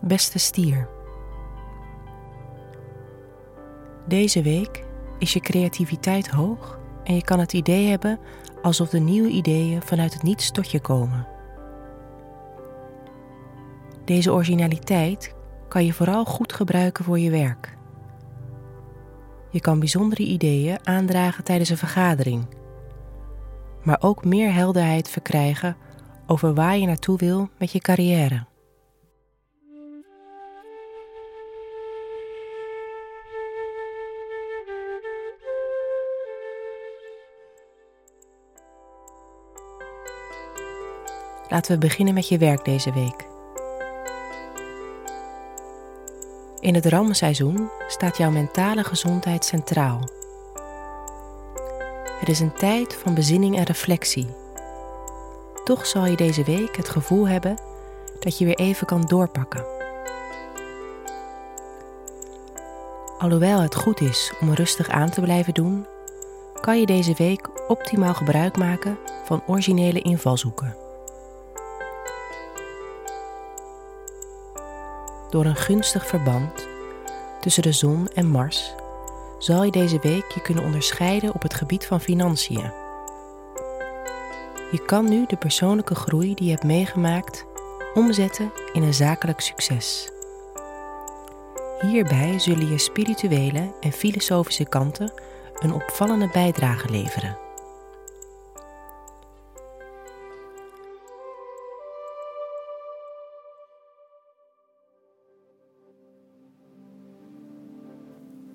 beste stier. Deze week is je creativiteit hoog en je kan het idee hebben alsof de nieuwe ideeën vanuit het niets tot je komen. Deze originaliteit kan je vooral goed gebruiken voor je werk. Je kan bijzondere ideeën aandragen tijdens een vergadering, maar ook meer helderheid verkrijgen over waar je naartoe wil met je carrière. Laten we beginnen met je werk deze week. In het ramseizoen staat jouw mentale gezondheid centraal. Het is een tijd van bezinning en reflectie. Toch zal je deze week het gevoel hebben dat je weer even kan doorpakken. Alhoewel het goed is om rustig aan te blijven doen, kan je deze week optimaal gebruik maken van originele invalshoeken. Door een gunstig verband tussen de zon en Mars zal je deze week je kunnen onderscheiden op het gebied van financiën. Je kan nu de persoonlijke groei die je hebt meegemaakt omzetten in een zakelijk succes. Hierbij zullen je spirituele en filosofische kanten een opvallende bijdrage leveren.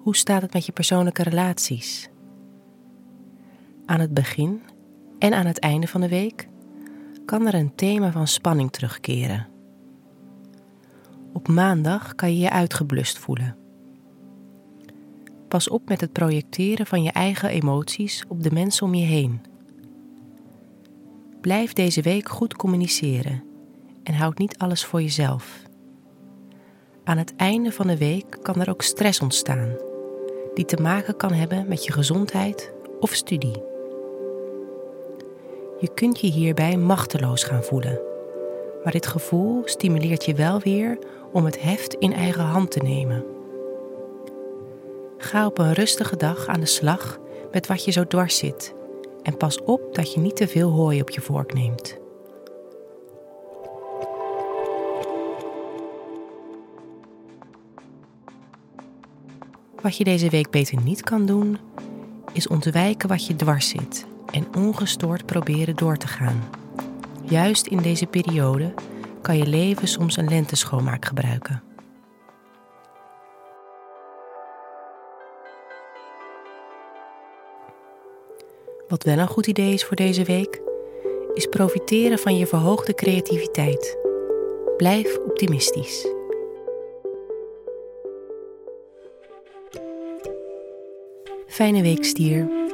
Hoe staat het met je persoonlijke relaties? Aan het begin en aan het einde van de week kan er een thema van spanning terugkeren. Op maandag kan je je uitgeblust voelen. Pas op met het projecteren van je eigen emoties op de mensen om je heen. Blijf deze week goed communiceren en houd niet alles voor jezelf. Aan het einde van de week kan er ook stress ontstaan die te maken kan hebben met je gezondheid of studie. Je kunt je hierbij machteloos gaan voelen, maar dit gevoel stimuleert je wel weer om het heft in eigen hand te nemen. Ga op een rustige dag aan de slag met wat je zo dwars zit en pas op dat je niet te veel hooi op je vork neemt. Wat je deze week beter niet kan doen, is ontwijken wat je dwars zit en ongestoord proberen door te gaan. Juist in deze periode kan je leven soms een lenteschoonmaak gebruiken. Wat wel een goed idee is voor deze week, is profiteren van je verhoogde creativiteit. Blijf optimistisch. Fijne week, stier.